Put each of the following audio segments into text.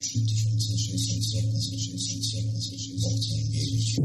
3600 sekund, 600 sekund, 600 sekund, wiedzieć.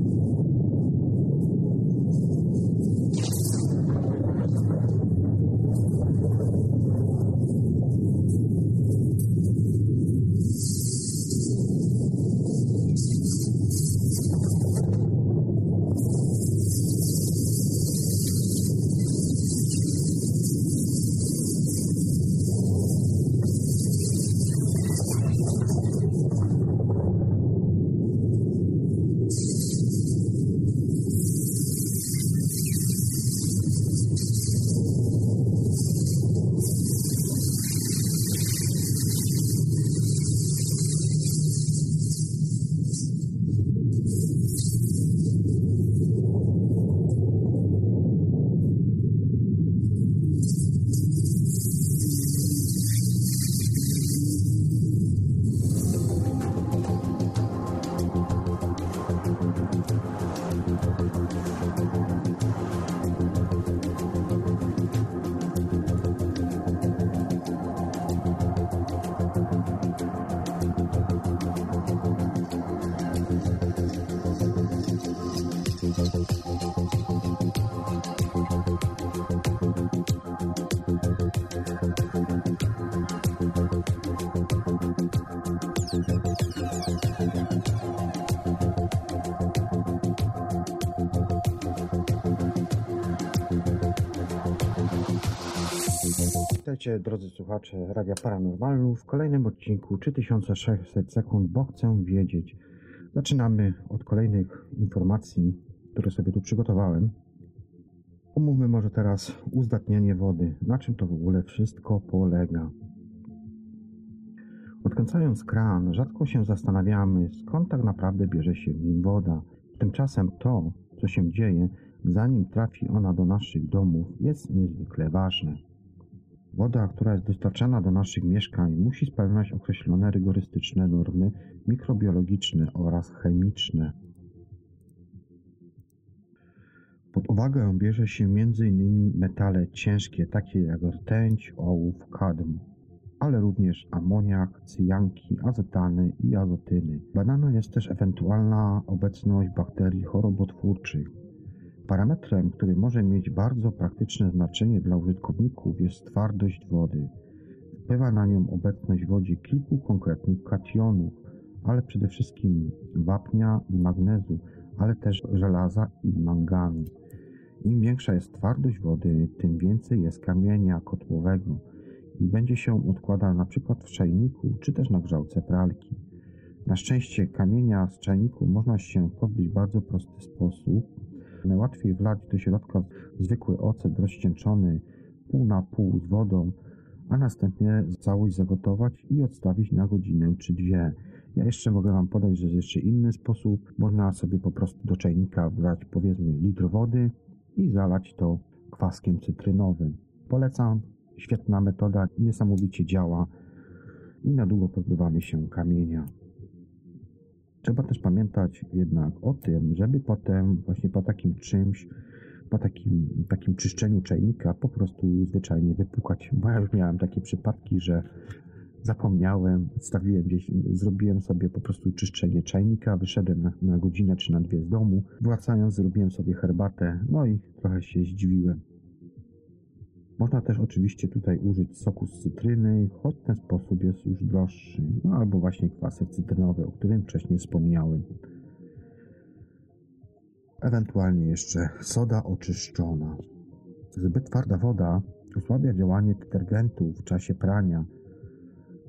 Drodzy słuchacze Radia Paranormalu w kolejnym odcinku 3600 sekund, bo chcę wiedzieć. Zaczynamy od kolejnych informacji, które sobie tu przygotowałem. Omówmy może teraz uzdatnianie wody. Na czym to w ogóle wszystko polega? Odkręcając kran, rzadko się zastanawiamy, skąd tak naprawdę bierze się w nim woda. Tymczasem to, co się dzieje, zanim trafi ona do naszych domów, jest niezwykle ważne. Woda, która jest dostarczana do naszych mieszkań, musi spełniać określone rygorystyczne normy mikrobiologiczne oraz chemiczne. Pod uwagę bierze się m.in. metale ciężkie, takie jak rtęć, ołów, kadm, ale również amoniak, cyjanki, azotany i azotyny. Badana jest też ewentualna obecność bakterii chorobotwórczych. Parametrem, który może mieć bardzo praktyczne znaczenie dla użytkowników jest twardość wody. Wpływa na nią obecność w wodzie kilku konkretnych kationów, ale przede wszystkim wapnia i magnezu, ale też żelaza i manganu. Im większa jest twardość wody, tym więcej jest kamienia kotłowego i będzie się odkładał przykład w czajniku czy też na grzałce pralki. Na szczęście kamienia z czajniku można się pozbyć w bardzo prosty sposób, Najłatwiej wlać do środka zwykły ocet rozcieńczony pół na pół z wodą, a następnie całość zagotować i odstawić na godzinę czy dwie. Ja jeszcze mogę Wam podać, że jest jeszcze inny sposób. Można sobie po prostu do czajnika wlać powiedzmy litr wody i zalać to kwaskiem cytrynowym. Polecam, świetna metoda, niesamowicie działa i na długo pozbywamy się kamienia. Trzeba też pamiętać jednak o tym, żeby potem właśnie po takim czymś, po takim, takim czyszczeniu czajnika po prostu zwyczajnie wypukać. Bo ja już miałem takie przypadki, że zapomniałem, stawiłem gdzieś, zrobiłem sobie po prostu czyszczenie czajnika, wyszedłem na, na godzinę czy na dwie z domu, wracając zrobiłem sobie herbatę, no i trochę się zdziwiłem. Można też oczywiście tutaj użyć soku z cytryny, choć ten sposób jest już droższy, no albo właśnie kwasek cytrynowy, o którym wcześniej wspomniałem. Ewentualnie jeszcze soda oczyszczona. Zbyt twarda woda osłabia działanie detergentów w czasie prania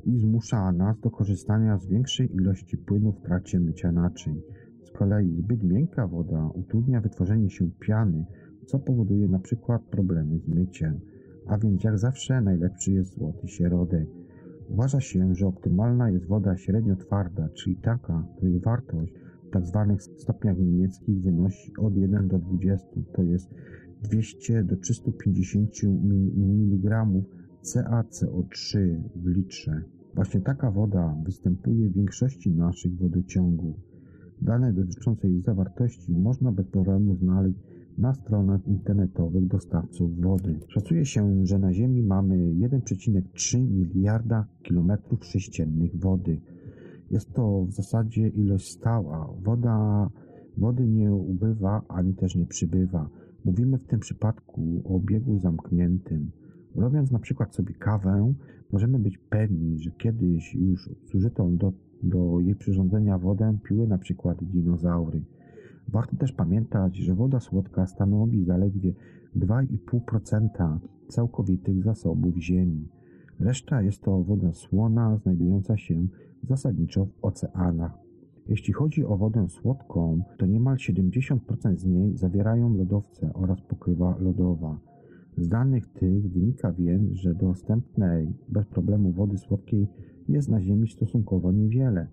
i zmusza nas do korzystania z większej ilości płynu w trakcie mycia naczyń. Z kolei zbyt miękka woda utrudnia wytworzenie się piany, co powoduje na przykład problemy z myciem a więc jak zawsze najlepszy jest złoty środek. Uważa się, że optymalna jest woda średnio twarda, czyli taka, której wartość w tzw. Tak stopniach niemieckich wynosi od 1 do 20, to jest 200 do 350 mg CaCO3 w litrze. Właśnie taka woda występuje w większości naszych wodociągów. Dane dotyczące jej zawartości można bez problemu znaleźć na stronach internetowych dostawców wody. Szacuje się, że na Ziemi mamy 1,3 miliarda kilometrów sześciennych wody. Jest to w zasadzie ilość stała. Woda, wody nie ubywa ani też nie przybywa. Mówimy w tym przypadku o obiegu zamkniętym. Robiąc na przykład sobie kawę, możemy być pewni, że kiedyś już zużytą do, do jej przyrządzenia wodę piły na przykład dinozaury. Warto też pamiętać, że woda słodka stanowi zaledwie 2,5% całkowitych zasobów Ziemi. Reszta jest to woda słona znajdująca się zasadniczo w oceanach. Jeśli chodzi o wodę słodką, to niemal 70% z niej zawierają lodowce oraz pokrywa lodowa. Z danych tych wynika więc, że dostępnej bez problemu wody słodkiej jest na Ziemi stosunkowo niewiele,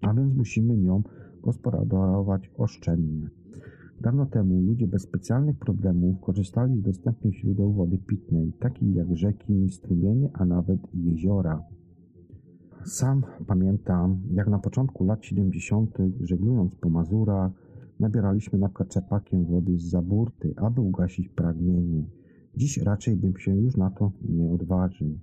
a więc musimy nią gospodarować oszczędnie. Dawno temu ludzie bez specjalnych problemów korzystali z dostępnych źródeł wody pitnej, takich jak rzeki, strumienie, a nawet jeziora. Sam pamiętam, jak na początku lat 70., żeglując po Mazurach, nabieraliśmy na przykład czerpakiem wody z zaburty, aby ugasić pragnienie. Dziś raczej bym się już na to nie odważył.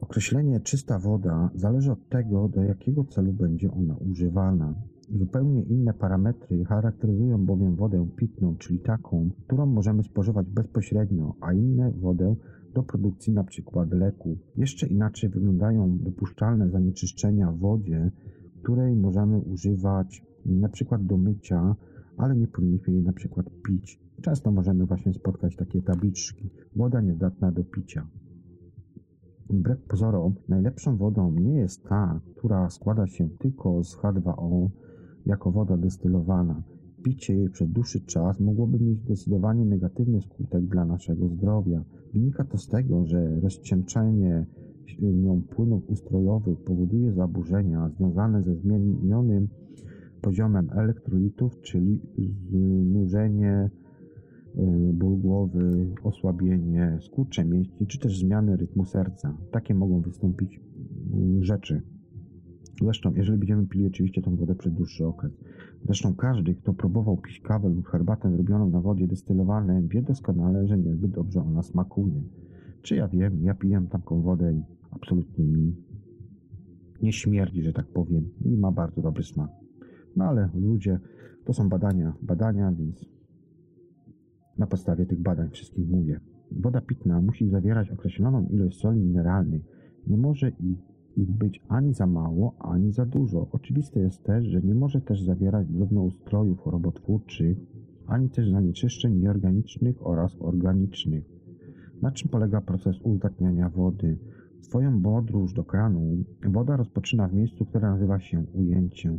Określenie czysta woda zależy od tego, do jakiego celu będzie ona używana. Zupełnie inne parametry charakteryzują bowiem wodę pitną, czyli taką, którą możemy spożywać bezpośrednio, a inne wodę do produkcji np. leków. Jeszcze inaczej wyglądają dopuszczalne zanieczyszczenia w wodzie, której możemy używać np. do mycia, ale nie powinniśmy jej np. pić. Często możemy właśnie spotkać takie tabliczki. Woda niezdatna do picia. Wbrew pozorom, najlepszą wodą nie jest ta, która składa się tylko z H2O jako woda destylowana. Picie jej przez dłuższy czas mogłoby mieć zdecydowanie negatywny skutek dla naszego zdrowia. Wynika to z tego, że rozcieńczenie nią płynów ustrojowych powoduje zaburzenia związane ze zmienionym poziomem elektrolitów, czyli znużenie, y, ból głowy, osłabienie, skurcze mięśni, czy też zmiany rytmu serca. Takie mogą wystąpić mm, rzeczy. Zresztą, jeżeli będziemy pili oczywiście tą wodę przez dłuższy okres. Zresztą każdy, kto próbował pić kawę lub herbatę zrobioną na wodzie destylowanej, wie doskonale, że niezbyt dobrze ona smakuje. Czy ja wiem, ja piję taką wodę i absolutnie mi nie śmierdzi, że tak powiem, i ma bardzo dobry smak. No ale ludzie, to są badania, badania, więc na podstawie tych badań wszystkich mówię. Woda pitna musi zawierać określoną ilość soli mineralnej. Nie może ich ich być ani za mało, ani za dużo. Oczywiste jest też, że nie może też zawierać drobnoustrojów chorobotwórczych, ani też zanieczyszczeń nieorganicznych oraz organicznych. Na czym polega proces uzdatniania wody? Swoją podróż do kranu woda rozpoczyna w miejscu, które nazywa się ujęciem.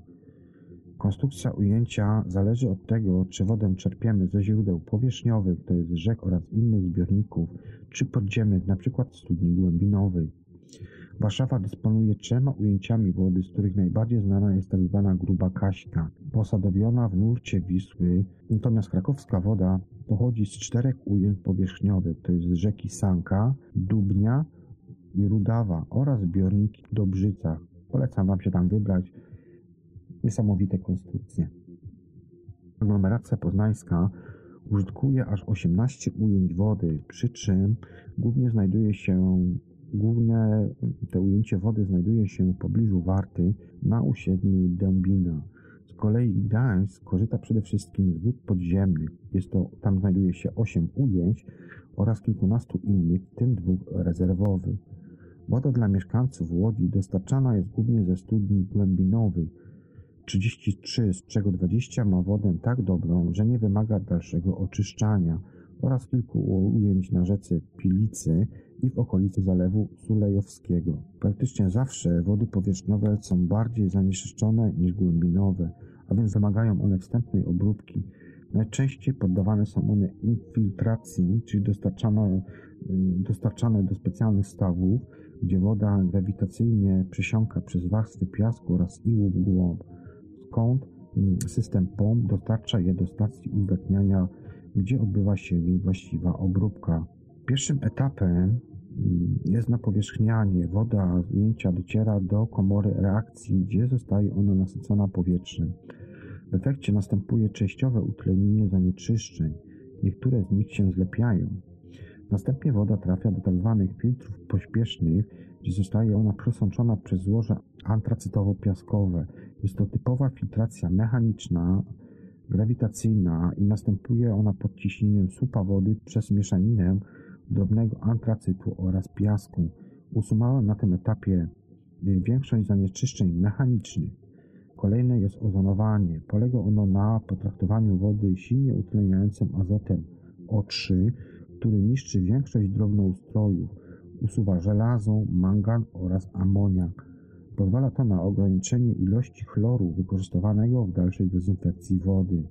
Konstrukcja ujęcia zależy od tego, czy wodę czerpiemy ze źródeł powierzchniowych, to jest rzek oraz innych zbiorników, czy podziemnych, np. studni głębinowych. Warszawa dysponuje trzema ujęciami wody, z których najbardziej znana jest tak zwana Gruba Kaśka, posadowiona w nurcie Wisły, natomiast krakowska woda pochodzi z czterech ujęć powierzchniowych, to jest rzeki Sanka, Dubnia i Rudawa oraz zbiorniki w Dobrzycach. Polecam Wam się tam wybrać. Niesamowite konstrukcje. Aglomeracja poznańska użytkuje aż 18 ujęć wody, przy czym głównie znajduje się Główne te ujęcie wody znajduje się w pobliżu Warty na osiedlu Dębina. Z kolei Gdańsk korzysta przede wszystkim z wód podziemnych. Jest to, tam znajduje się 8 ujęć oraz kilkunastu innych, w tym dwóch rezerwowych. Woda dla mieszkańców Łodzi dostarczana jest głównie ze studni głębinowych. 33, z czego 20 ma wodę tak dobrą, że nie wymaga dalszego oczyszczania oraz kilku ujęć na rzece Pilicy i w okolicy Zalewu Sulejowskiego. Praktycznie zawsze wody powierzchniowe są bardziej zanieczyszczone niż głębinowe, a więc wymagają one wstępnej obróbki. Najczęściej poddawane są one infiltracji, czyli dostarczane, y, dostarczane do specjalnych stawów, gdzie woda grawitacyjnie przesiąka przez warstwy piasku oraz iłu w głąb, skąd mm, system pomp dostarcza je do stacji uzdatniania, gdzie odbywa się jej właściwa obróbka. Pierwszym etapem jest napowierzchnianie. Woda z dociera do komory reakcji, gdzie zostaje ona nasycona powietrzem. W efekcie następuje częściowe utlenienie zanieczyszczeń. Niektóre z nich się zlepiają. Następnie woda trafia do tzw. Tak filtrów pośpiesznych, gdzie zostaje ona przesączona przez złoże antracytowo-piaskowe. Jest to typowa filtracja mechaniczna, grawitacyjna i następuje ona pod ciśnieniem słupa wody przez mieszaninę drobnego antracytu oraz piasku. Usuwałem na tym etapie większość zanieczyszczeń mechanicznych. Kolejne jest ozonowanie. Polega ono na potraktowaniu wody silnie utleniającym azotem O3, który niszczy większość drobnoustrojów, usuwa żelazo, mangan oraz amoniak. Pozwala to na ograniczenie ilości chloru wykorzystywanego w dalszej dezynfekcji wody.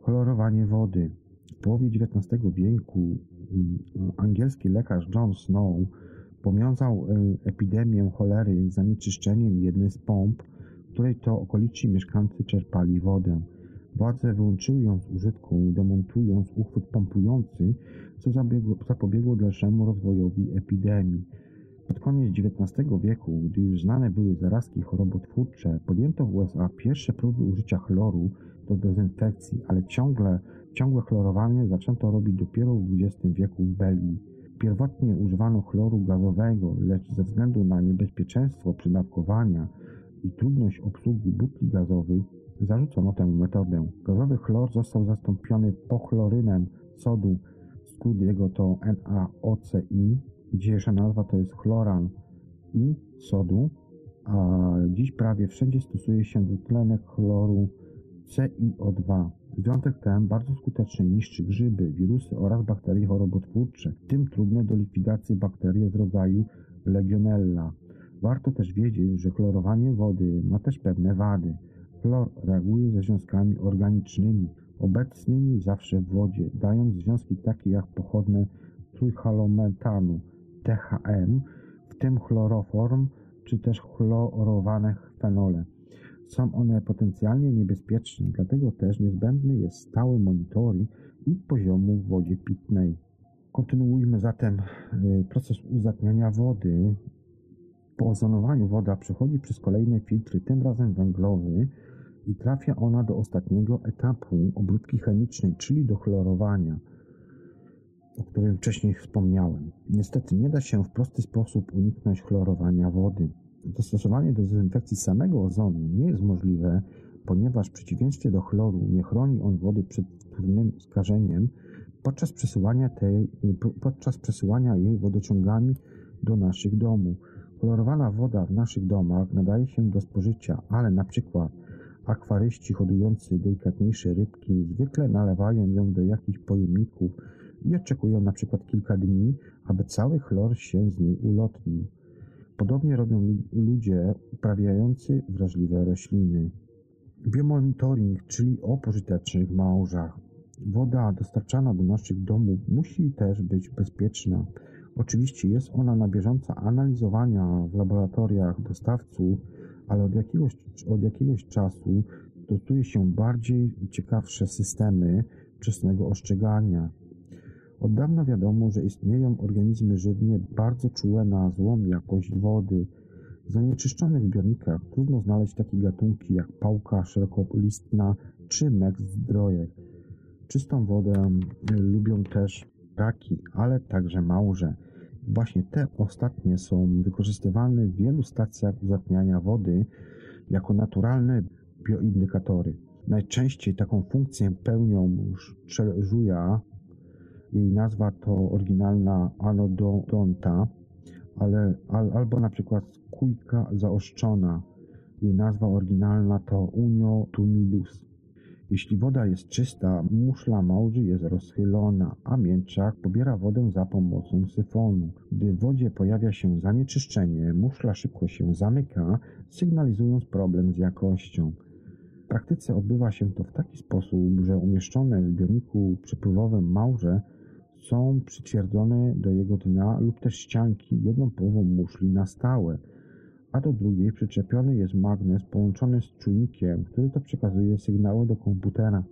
Chlorowanie wody. W połowie XIX wieku mm, angielski lekarz John Snow powiązał e, epidemię cholery z zanieczyszczeniem jednej z pomp, w której to okoliczni mieszkańcy czerpali wodę. Władze wyłączyły ją z użytku, demontując uchwyt pompujący, co zapobiegło dalszemu rozwojowi epidemii. Pod koniec XIX wieku, gdy już znane były zarazki chorobotwórcze, podjęto w USA pierwsze próby użycia chloru do dezynfekcji, ale ciągle, ciągłe chlorowanie zaczęto robić dopiero w XX wieku w Belgii. Pierwotnie używano chloru gazowego, lecz ze względu na niebezpieczeństwo przydawkowania i trudność obsługi butli gazowych zarzucono tę metodę. Gazowy chlor został zastąpiony pochlorynem sodu, skrót jego to NaOCi. Dzisiejsza nazwa to jest chloran i sodu, a dziś prawie wszędzie stosuje się dwutlenek chloru CiO2. Związek ten bardzo skutecznie niszczy grzyby, wirusy oraz bakterie chorobotwórcze, w tym trudne do likwidacji bakterie z rodzaju Legionella. Warto też wiedzieć, że chlorowanie wody ma też pewne wady. Chlor reaguje ze związkami organicznymi, obecnymi zawsze w wodzie, dając związki takie jak pochodne trójhalometanu THM, w tym chloroform, czy też chlorowane fenole. Są one potencjalnie niebezpieczne, dlatego też niezbędny jest stały monitoring ich poziomu w wodzie pitnej. Kontynuujmy zatem y, proces uzatniania wody. Po ozonowaniu woda przechodzi przez kolejne filtry, tym razem węglowy, i trafia ona do ostatniego etapu obróbki chemicznej, czyli do chlorowania, o którym wcześniej wspomniałem. Niestety nie da się w prosty sposób uniknąć chlorowania wody. Dostosowanie do dezynfekcji samego ozonu nie jest możliwe, ponieważ w przeciwieństwie do chloru nie chroni on wody przed wtórnym skażeniem podczas przesyłania, tej, podczas przesyłania jej wodociągami do naszych domów. Chlorowana woda w naszych domach nadaje się do spożycia, ale na przykład akwaryści hodujący delikatniejsze rybki zwykle nalewają ją do jakichś pojemników i oczekują na przykład kilka dni, aby cały chlor się z niej ulotnił. Podobnie robią ludzie uprawiający wrażliwe rośliny. Biomonitoring, czyli o pożytecznych małżach. Woda dostarczana do naszych domów musi też być bezpieczna. Oczywiście jest ona na bieżąco analizowana w laboratoriach dostawców, ale od jakiegoś, od jakiegoś czasu stosuje się bardziej ciekawsze systemy wczesnego ostrzegania. Od dawna wiadomo, że istnieją organizmy żywnie bardzo czułe na złą jakość wody. W zanieczyszczonych zbiornikach trudno znaleźć takie gatunki jak pałka szerokolistna czy mek zdrojek. Czystą wodę lubią też raki, ale także małże. Właśnie te ostatnie są wykorzystywane w wielu stacjach uzatniania wody jako naturalne bioindykatory. Najczęściej taką funkcję pełnią żuja jej nazwa to oryginalna anodonta, ale, al, albo na przykład kujka zaoszczona. Jej nazwa oryginalna to Unio tumidus. Jeśli woda jest czysta, muszla małży jest rozchylona, a mięczak pobiera wodę za pomocą syfonu. Gdy w wodzie pojawia się zanieczyszczenie, muszla szybko się zamyka, sygnalizując problem z jakością. W praktyce odbywa się to w taki sposób, że umieszczone w zbiorniku przepływowym małże są przytwierdzone do jego dna lub też ścianki jedną połową muszli na stałe, a do drugiej przyczepiony jest magnes połączony z czujnikiem, który to przekazuje sygnały do komputera.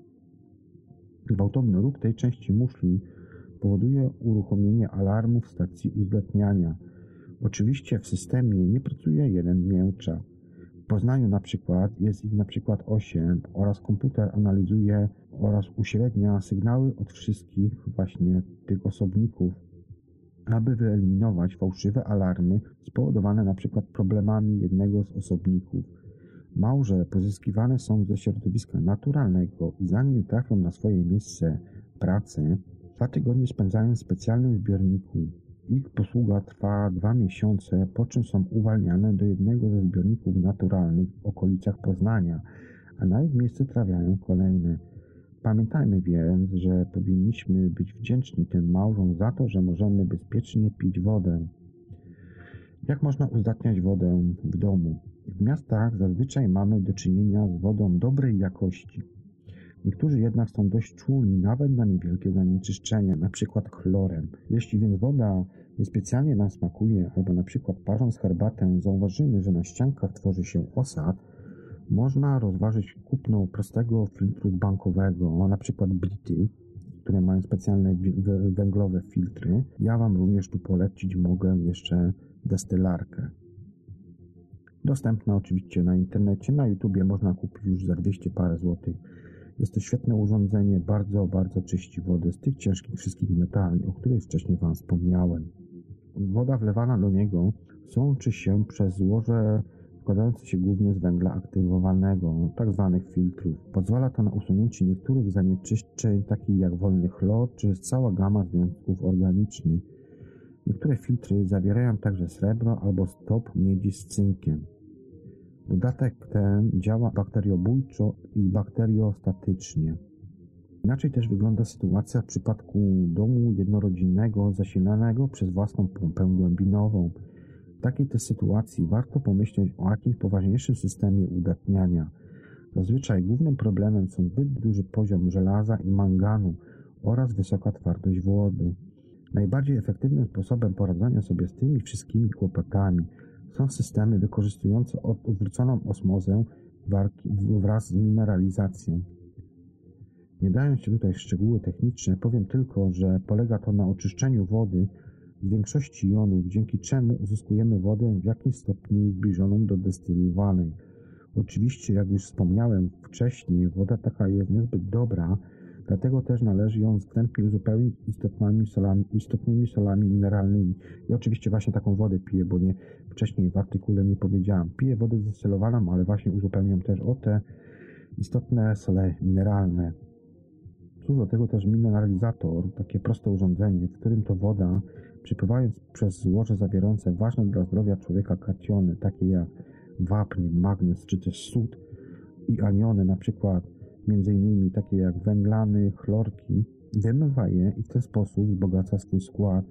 Gwałtowny ruch tej części muszli powoduje uruchomienie alarmu w stacji uzdatniania. Oczywiście w systemie nie pracuje jeden mięcza. W Poznaniu na przykład jest ich na przykład 8 oraz komputer analizuje oraz uśrednia sygnały od wszystkich właśnie tych osobników. aby wyeliminować fałszywe alarmy spowodowane np. problemami jednego z osobników. Małże pozyskiwane są ze środowiska naturalnego i zanim trafią na swoje miejsce pracy, dwa tygodnie spędzają w specjalnym zbiorniku. Ich posługa trwa dwa miesiące, po czym są uwalniane do jednego ze zbiorników naturalnych w okolicach Poznania, a na ich miejsce trafiają kolejne. Pamiętajmy więc, że powinniśmy być wdzięczni tym małżom za to, że możemy bezpiecznie pić wodę. Jak można uzdatniać wodę w domu? W miastach zazwyczaj mamy do czynienia z wodą dobrej jakości. Niektórzy jednak są dość czulni nawet na niewielkie zanieczyszczenia, np. chlorem. Jeśli więc woda niespecjalnie nam smakuje, albo np. parząc herbatę zauważymy, że na ściankach tworzy się osad, można rozważyć kupno prostego filtru bankowego, przykład Brity, które mają specjalne węglowe filtry. Ja Wam również tu polecić mogę jeszcze destylarkę. Dostępna oczywiście na internecie, na YouTubie można kupić już za 200 parę złotych. Jest to świetne urządzenie, bardzo, bardzo czyści wodę z tych ciężkich wszystkich metali, o których wcześniej Wam wspomniałem. Woda wlewana do niego sączy się przez złoże składający się głównie z węgla aktywowanego, tzw. Tak filtrów. Pozwala to na usunięcie niektórych zanieczyszczeń, takich jak wolny chlor, czy cała gama związków organicznych. Niektóre filtry zawierają także srebro albo stop miedzi z cynkiem. Dodatek ten działa bakteriobójczo i bakteriostatycznie. Inaczej też wygląda sytuacja w przypadku domu jednorodzinnego zasilanego przez własną pompę głębinową. W takiej też sytuacji warto pomyśleć o jakimś poważniejszym systemie udatniania. Zazwyczaj głównym problemem są zbyt duży poziom żelaza i manganu oraz wysoka twardość wody. Najbardziej efektywnym sposobem poradzenia sobie z tymi wszystkimi kłopotami są systemy wykorzystujące odwróconą osmozę wraz z mineralizacją. Nie dając się tutaj szczegóły techniczne, powiem tylko, że polega to na oczyszczeniu wody z większości jonów, dzięki czemu uzyskujemy wodę w jakimś stopniu zbliżoną do destylowanej. Oczywiście, jak już wspomniałem wcześniej, woda taka jest niezbyt dobra, Dlatego też należy ją wstępnie uzupełnić istotnymi solami, istotnymi solami mineralnymi. I oczywiście właśnie taką wodę piję, bo nie, wcześniej w artykule nie powiedziałem. Piję wodę zdestylowaną, ale właśnie uzupełniam też o te istotne sole mineralne. Cóż do tego też mineralizator, takie proste urządzenie, w którym to woda, przepływając przez złoże zawierające ważne dla zdrowia człowieka kationy, takie jak wapń, magnez czy też sód i aniony, na przykład m.in. takie jak węglany, chlorki, wymywa je i w ten sposób wzbogaca swój skład.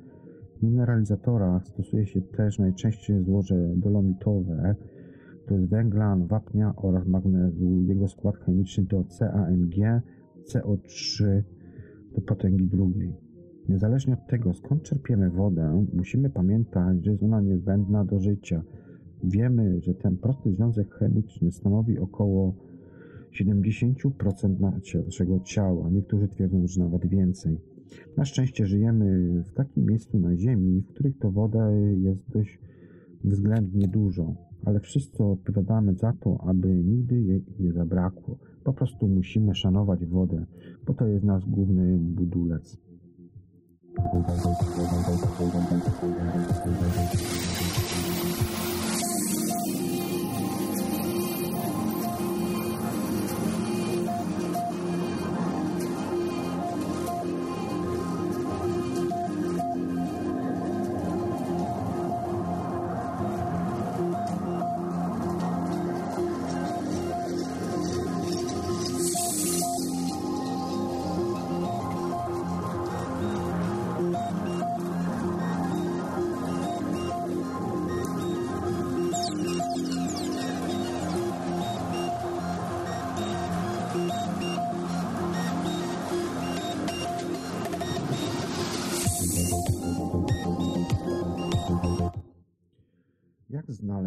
W mineralizatorach stosuje się też najczęściej złoże dolomitowe, to jest węglan, wapnia oraz magnezu. Jego skład chemiczny to CaMg, CO3 do potęgi drugiej. Niezależnie od tego, skąd czerpiemy wodę, musimy pamiętać, że jest ona niezbędna do życia. Wiemy, że ten prosty związek chemiczny stanowi około 70% naszego ciała. Niektórzy twierdzą, że nawet więcej. Na szczęście żyjemy w takim miejscu na Ziemi, w których to woda jest dość względnie dużo, ale wszyscy odpowiadamy za to, aby nigdy jej nie zabrakło. Po prostu musimy szanować wodę, bo to jest nasz główny budulec.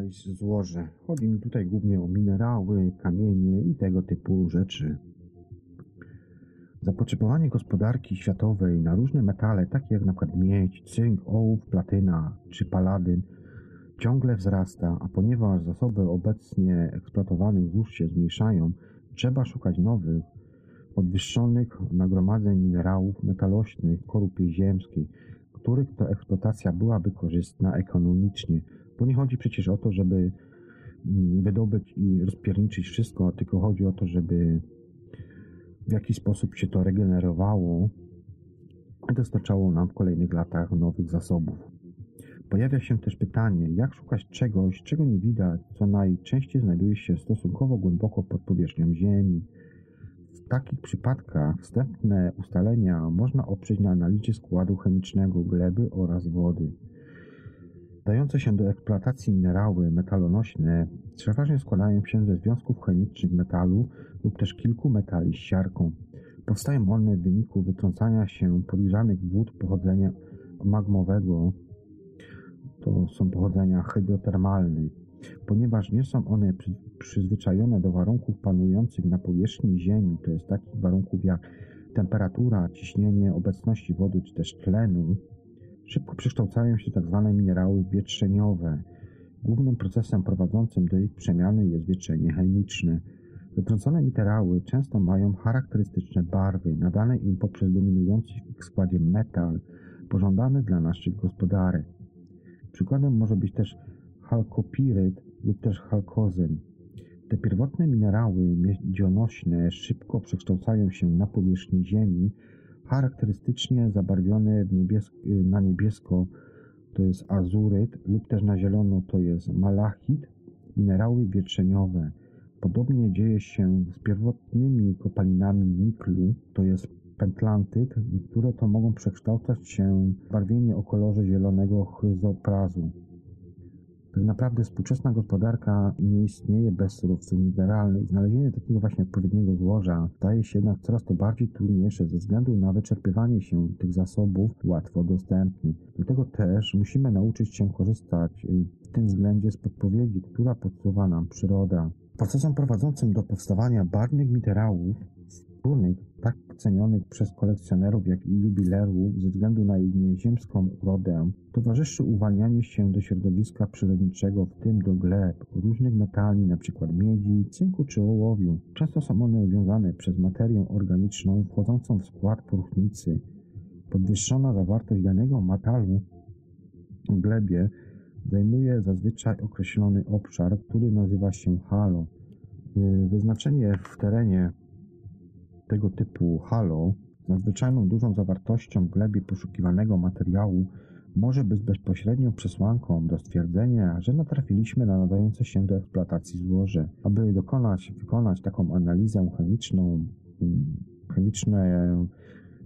Znaleźć złoże. Chodzi mi tutaj głównie o minerały, kamienie i tego typu rzeczy. Zapotrzebowanie gospodarki światowej na różne metale, takie jak np. miedź, cynk, ołów, platyna czy paladyn, ciągle wzrasta, a ponieważ zasoby obecnie eksploatowanych złóż się zmniejszają, trzeba szukać nowych, podwyższonych nagromadzeń minerałów metalośnych, korupy ziemskiej, których to eksploatacja byłaby korzystna ekonomicznie. Bo nie chodzi przecież o to, żeby mm, wydobyć i rozpierniczyć wszystko, tylko chodzi o to, żeby w jakiś sposób się to regenerowało i dostarczało nam w kolejnych latach nowych zasobów. Pojawia się też pytanie, jak szukać czegoś, czego nie widać, co najczęściej znajduje się stosunkowo głęboko pod powierzchnią Ziemi. W takich przypadkach wstępne ustalenia można oprzeć na analizie składu chemicznego gleby oraz wody. Dające się do eksploatacji minerały metalonośne przeważnie składają się ze związków chemicznych metalu lub też kilku metali z siarką. Powstają one w wyniku wytrącania się podgrzanych wód pochodzenia magmowego, to są pochodzenia hydrotermalnych. Ponieważ nie są one przyzwyczajone do warunków panujących na powierzchni Ziemi, to jest takich warunków jak temperatura, ciśnienie, obecności wody czy też tlenu, szybko przekształcają się tzw. Tak minerały wietrzeniowe. Głównym procesem prowadzącym do ich przemiany jest wietrzenie chemiczne. Wytrącone minerały często mają charakterystyczne barwy, nadane im poprzez dominujący w ich składzie metal, pożądany dla naszych gospodarek. Przykładem może być też halkopiryt lub też halkozyn. Te pierwotne minerały miedzionośne szybko przekształcają się na powierzchni Ziemi, charakterystycznie zabarwione niebiesk- na niebiesko to jest azuryt lub też na zielono to jest malachit, minerały wietrzeniowe. Podobnie dzieje się z pierwotnymi kopalinami niklu, to jest pentlantyt, które to mogą przekształcać się w barwienie o kolorze zielonego chryzoprazu. Tak naprawdę współczesna gospodarka nie istnieje bez surowców mineralnych. Znalezienie takiego właśnie odpowiedniego złoża staje się jednak coraz to bardziej trudniejsze ze względu na wyczerpywanie się tych zasobów łatwo dostępnych. Dlatego też musimy nauczyć się korzystać y, w tym względzie z podpowiedzi, która podsuwa nam przyroda. Procesem prowadzącym do powstawania barwnych minerałów wspólnych, tak cenionych przez kolekcjonerów, jak i jubilerów ze względu na ich nieziemską urodę, towarzyszy uwalnianie się do środowiska przyrodniczego, w tym do gleb, różnych metali, np. miedzi, cynku czy ołowiu. Często są one wiązane przez materię organiczną wchodzącą w skład próchnicy. Podwyższona zawartość danego metalu w glebie zajmuje zazwyczaj określony obszar, który nazywa się halo. Wyznaczenie w terenie tego typu halo z nadzwyczajną dużą zawartością w glebie poszukiwanego materiału może być bezpośrednią przesłanką do stwierdzenia, że natrafiliśmy na nadające się do eksploatacji złoże. Aby dokonać, wykonać taką analizę chemiczną, chemiczne,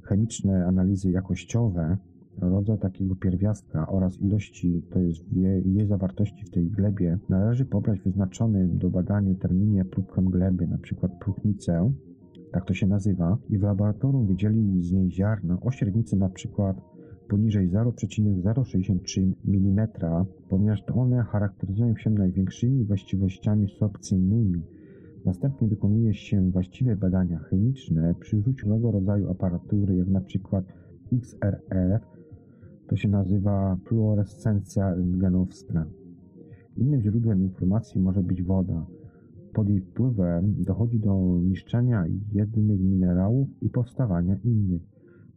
chemiczne analizy jakościowe, rodzaj takiego pierwiastka oraz ilości, to jest jej, zawartości w tej glebie, należy pobrać wyznaczony do badania terminie próbkę gleby, np. próchnicę, tak to się nazywa, i w laboratorium wydzieli z niej ziarna o średnicy na przykład poniżej 0,063 mm, ponieważ to one charakteryzują się największymi właściwościami sorpcyjnymi. Następnie wykonuje się właściwe badania chemiczne przy użyciu różnego rodzaju aparatury, jak na przykład XRF, to się nazywa fluorescencja rentgenowska. Innym źródłem informacji może być woda. Pod jej wpływem dochodzi do niszczenia jednych minerałów i powstawania innych.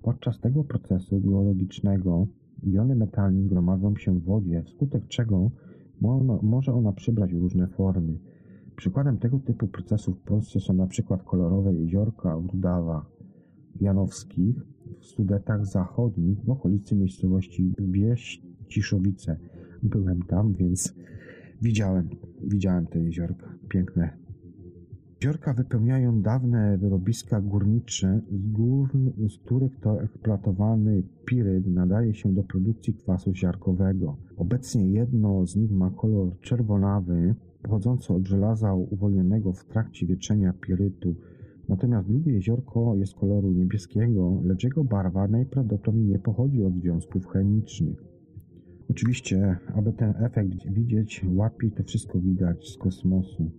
Podczas tego procesu geologicznego iony metalni gromadzą się w wodzie, wskutek czego może ona przybrać różne formy. Przykładem tego typu procesów w Polsce są na przykład kolorowe jeziorka w Rudawach Janowskich, w Sudetach Zachodnich w okolicy miejscowości Wieś Ciszowice. Byłem tam, więc widziałem, widziałem te jeziorka. Piękne Jeziorka wypełniają dawne wyrobiska górnicze, z, gór, z których to eksploatowany piryd nadaje się do produkcji kwasu ziarkowego. Obecnie jedno z nich ma kolor czerwonawy, pochodzący od żelaza uwolnionego w trakcie wieczenia pirytu. Natomiast drugie jeziorko jest koloru niebieskiego, lecz jego barwa najprawdopodobniej nie pochodzi od związków chemicznych. Oczywiście, aby ten efekt widzieć, łatwiej to wszystko widać z kosmosu.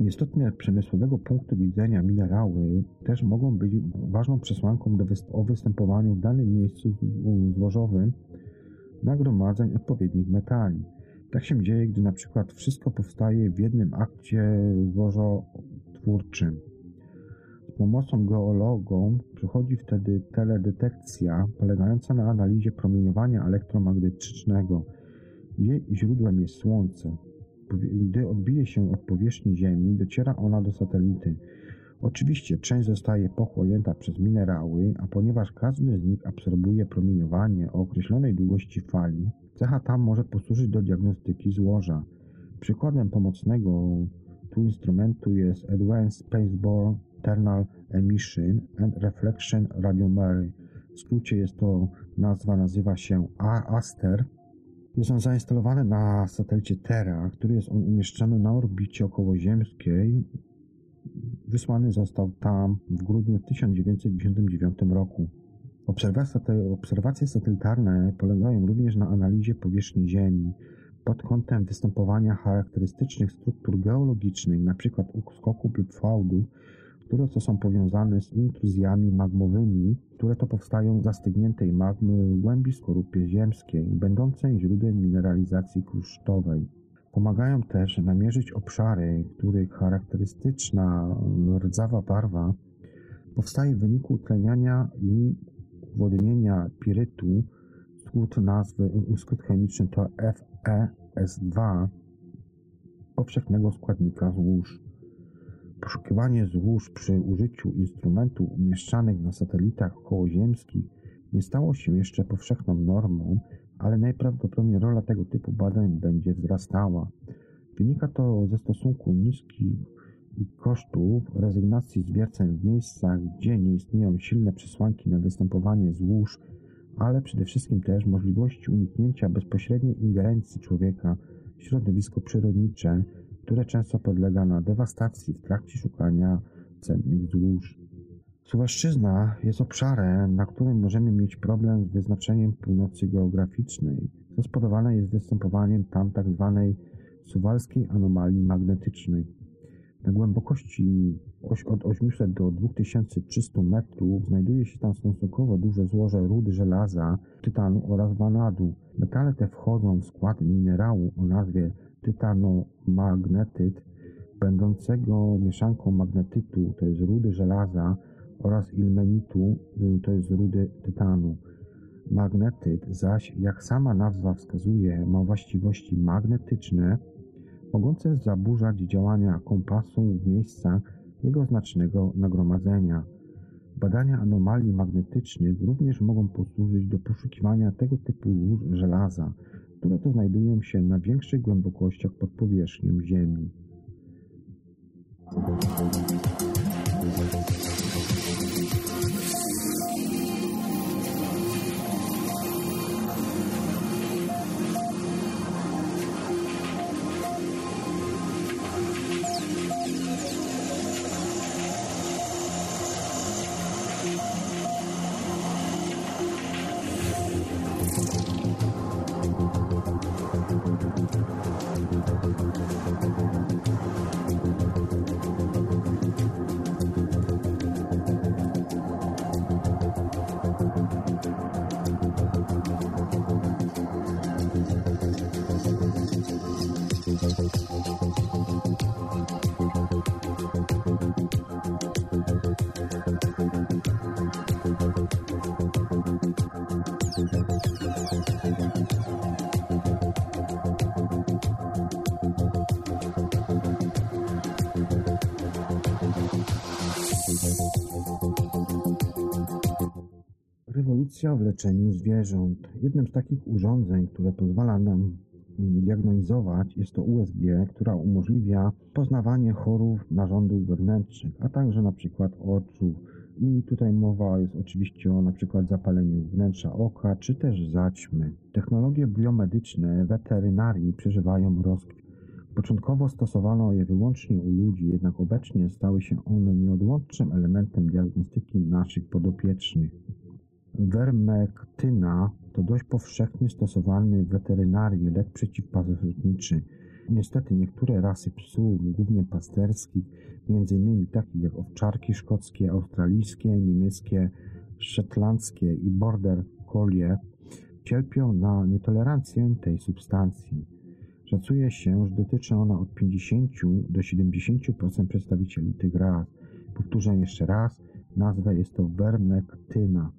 Istotnie przemysłowego punktu widzenia minerały też mogą być ważną przesłanką do występ o występowaniu w danym miejscu złożowym nagromadzeń odpowiednich metali. Tak się dzieje, gdy na przykład wszystko powstaje w jednym akcie złożotwórczym. Pomocą geologom przychodzi wtedy teledetekcja polegająca na analizie promieniowania elektromagnetycznego. Jej źródłem jest Słońce. Gdy odbije się od powierzchni Ziemi, dociera ona do satelity. Oczywiście część zostaje pochłonięta przez minerały, a ponieważ każdy z nich absorbuje promieniowanie o określonej długości fali, cecha ta może posłużyć do diagnostyki złoża. Przykładem pomocnego tu instrumentu jest Advanced Spaceborne Thermal Emission and Reflection Radiomery. W skrócie jest to nazwa, nazywa się ASTER. Jest on zainstalowany na satelicie Terra, który jest on umieszczony na orbicie okołoziemskiej. Wysłany został tam w grudniu 1999 roku. Obserwacje satelitarne polegają również na analizie powierzchni Ziemi pod kątem występowania charakterystycznych struktur geologicznych, np. uskoków lub fałdów, które są powiązane z intruzjami magmowymi, które to powstają z zastygniętej magmy w głębi skorupy ziemskiej, będącej źródłem mineralizacji krusztowej. Pomagają też namierzyć obszary, których charakterystyczna rdzawa barwa powstaje w wyniku tleniania i wodnienia pirytu. Skrót nazwy, skrót chemiczny to FeS2, powszechnego składnika złóż. Poszukiwanie złóż przy użyciu instrumentów umieszczanych na satelitach okołoziemskich nie stało się jeszcze powszechną normą, ale najprawdopodobniej rola tego typu badań będzie wzrastała. Wynika to ze stosunku niskich kosztów rezygnacji z wierceń w miejscach, gdzie nie istnieją silne przesłanki na występowanie złóż, ale przede wszystkim też możliwości uniknięcia bezpośredniej ingerencji człowieka w środowisko przyrodnicze, które często podlega na dewastacji w trakcie szukania cennych złóż. Suwalszczyzna jest obszarem, na którym możemy mieć problem z wyznaczeniem północy geograficznej, co spowodowane jest występowaniem tam tzw. Tak suwalskiej anomalii magnetycznej. Na głębokości od 800 do 2300 metrów znajduje się tam stosunkowo duże złoże rudy żelaza, tytanu oraz wanadu. Metale te wchodzą w skład minerału o nazwie tytanomagnetyt, będącego mieszanką magnetytu, to jest rudy żelaza, oraz ilmenitu, y, to jest rudy tytanu. Magnetyt zaś, jak sama nazwa wskazuje, ma właściwości magnetyczne, mogące zaburzać działania kompasu w miejscach jego znacznego nagromadzenia. Badania anomalii magnetycznych również mogą posłużyć do poszukiwania tego typu złóż żelaza, które to znajdują się na większych głębokościach pod powierzchnią Ziemi. W leczeniu zwierząt. Jednym z takich urządzeń, które pozwala nam diagnozować jest to USG, która umożliwia poznawanie chorób narządów wewnętrznych, a także na przykład oczu. I tutaj mowa jest oczywiście o na przykład zapaleniu wnętrza oka, czy też zaćmy. Technologie biomedyczne weterynarii przeżywają rozkwit. Początkowo stosowano je wyłącznie u ludzi, jednak obecnie stały się one nieodłącznym elementem diagnostyki naszych podopiecznych. Wermektyna to dość powszechnie stosowany w weterynarii lek przeciwpasożytniczy. Niestety niektóre rasy psów, głównie pasterskich, m.in. takie jak owczarki szkockie, australijskie, niemieckie, szetlandzkie i border collie, cierpią na nietolerancję tej substancji. Szacuje się, że dotyczy ona od 50 do 70% przedstawicieli tych ras. Powtórzę jeszcze raz, nazwę jest to wermektyna.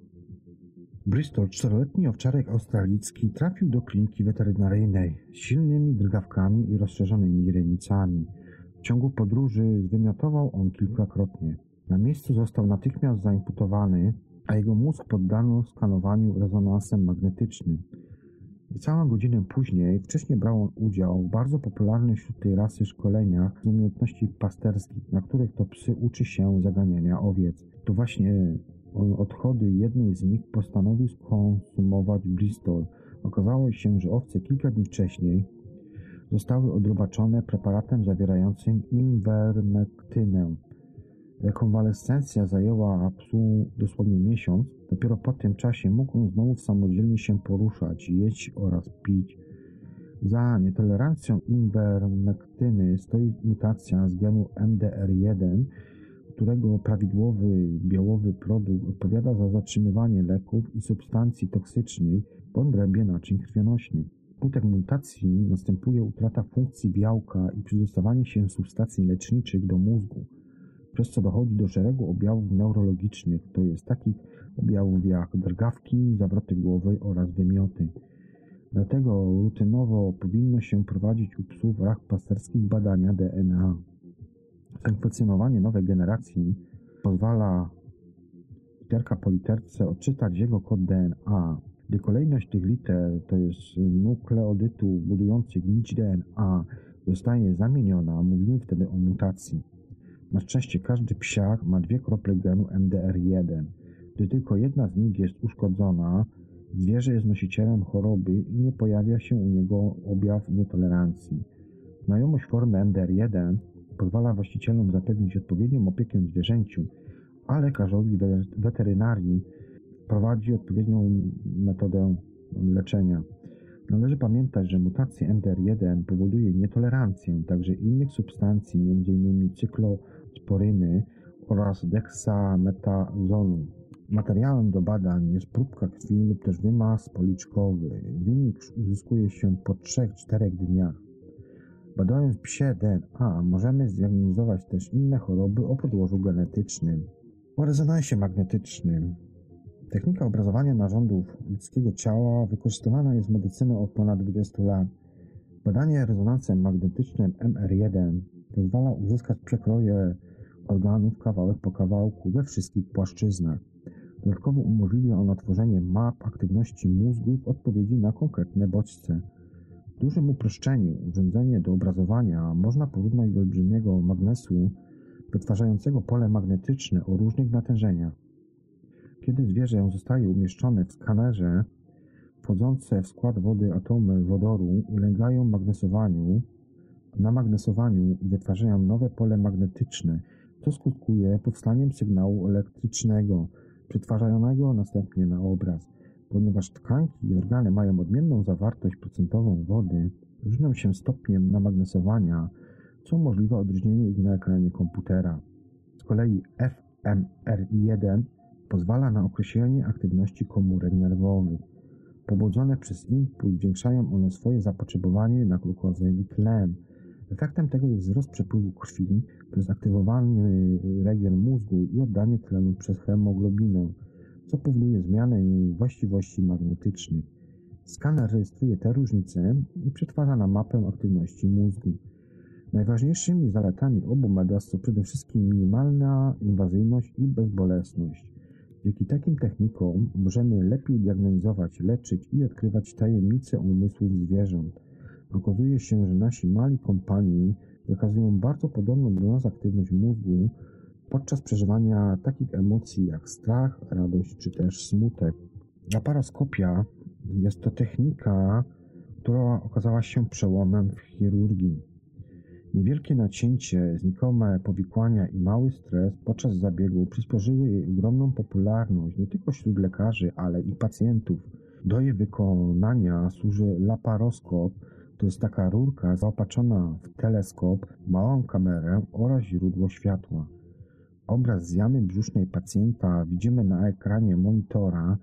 Bristol, czteroletni owczarek australijski, trafił do kliniki weterynaryjnej z silnymi drgawkami i rozszerzonymi renicami. W ciągu podróży zwymiotował on kilkakrotnie. Na miejscu został natychmiast zaimputowany, a jego mózg poddano skanowaniu rezonansem magnetycznym. Całą godzinę później wcześniej brał on udział w bardzo popularnych wśród tej rasy szkoleniach z umiejętności pasterskich, na których to psy uczy się zaganiania owiec. To właśnie odchody jednej z nich postanowił skonsumować Bristol. Okazało się, że owce kilka dni wcześniej zostały odrobaczone preparatem zawierającym inwermektynę. Rekonwalescencja zajęła psu dosłownie miesiąc. Dopiero po tym czasie mógł znowu samodzielnie się poruszać, jeść oraz pić. Za nietolerancją inwermektyny stoi mutacja z genu MDR1, którego prawidłowy białowy produkt odpowiada za zatrzymywanie leków i substancji toksycznych w odrębie naczyń krwionośnych. Skutek mutacji następuje utrata funkcji białka i przydostawanie się substancji leczniczych do mózgu przez co dochodzi do szeregu objawów neurologicznych, to jest takich objawów jak drgawki, zawroty głowy oraz wymioty. Dlatego rutynowo powinno się prowadzić u psów rach pasterskich badania DNA. Sekwencjonowanie nowej generacji pozwala literka po literce odczytać jego kod DNA. Gdy kolejność tych liter, to jest nukleodytów budujących nić DNA, zostaje zamieniona, mówimy wtedy o mutacji. Na szczęście każdy psiak ma dwie krople genu MDR1. Gdy tylko jedna z nich jest uszkodzona, zwierzę jest nosicielem choroby i nie pojawia się u niego objaw nietolerancji. Znajomość formy MDR1 pozwala właścicielom zapewnić odpowiednią opiekę zwierzęciu, a lekarzowi weterynarii prowadzi odpowiednią metodę leczenia. Należy pamiętać, że mutacja MDR1 powoduje nietolerancję także innych substancji, m.in. cyklosporyny oraz deksametazonu. Materiałem do badań jest próbka krwi lub też wymaz policzkowy. Wynik uzyskuje się po 3-4 dniach. Badając psie DNA możemy zdiagnozować też inne choroby o podłożu genetycznym. O rezonansie magnetycznym Technika obrazowania narządów ludzkiego ciała wykorzystywana jest w medycynie od ponad 20 lat. Badanie rezonansem magnetycznym MR1 pozwala uzyskać przekroje organów kawałek po kawałku we wszystkich płaszczyznach. Dodatkowo umożliwia ono tworzenie map aktywności mózgu w odpowiedzi na konkretne bodźce. Dużym uproszczeniu urządzenie do obrazowania można porównać do olbrzymiego magnesu wytwarzającego pole magnetyczne o różnych natężeniach. Kiedy zwierzę zostaje umieszczone w skanerze, wchodzące w skład wody atomy wodoru ulegają magnesowaniu, namagnesowaniu i wytwarzają nowe pole magnetyczne, co skutkuje powstaniem sygnału elektrycznego, przetwarzanego następnie na obraz. Ponieważ tkanki i organy mają odmienną zawartość procentową wody, różnią się stopniem namagnesowania, co możliwe odróżnienie ich na ekranie komputera. Z kolei FMR1 Pozwala na określenie aktywności komórek nerwowych. Pobudzone przez impuls zwiększają one swoje zapotrzebowanie na glukozę i tlen. Efektem tego jest wzrost przepływu krwi przez aktywowany region mózgu i oddanie tlenu przez hemoglobinę, co powoduje zmianę jej właściwości magnetycznych. Skaner rejestruje te różnice i przetwarza na mapę aktywności mózgu. Najważniejszymi zaletami obu metod są przede wszystkim minimalna inwazyjność i bezbolesność. Dzięki takim technikom możemy lepiej diagnozować, leczyć i odkrywać tajemnice umysłów zwierząt. Okazuje się, że nasi mali kompanii wykazują bardzo podobną do nas aktywność mózgu podczas przeżywania takich emocji jak strach, radość czy też smutek. Laparoskopia jest to technika, która okazała się przełomem w chirurgii. Niewielkie nacięcie, znikome powikłania i mały stres podczas zabiegu przysporzyły jej ogromną popularność nie tylko wśród lekarzy, ale i pacjentów. Do jej wykonania służy laparoskop, to jest taka rurka zaopatrzona w teleskop, małą kamerę oraz źródło światła. Obraz z jamy brzusznej pacjenta widzimy na ekranie monitora,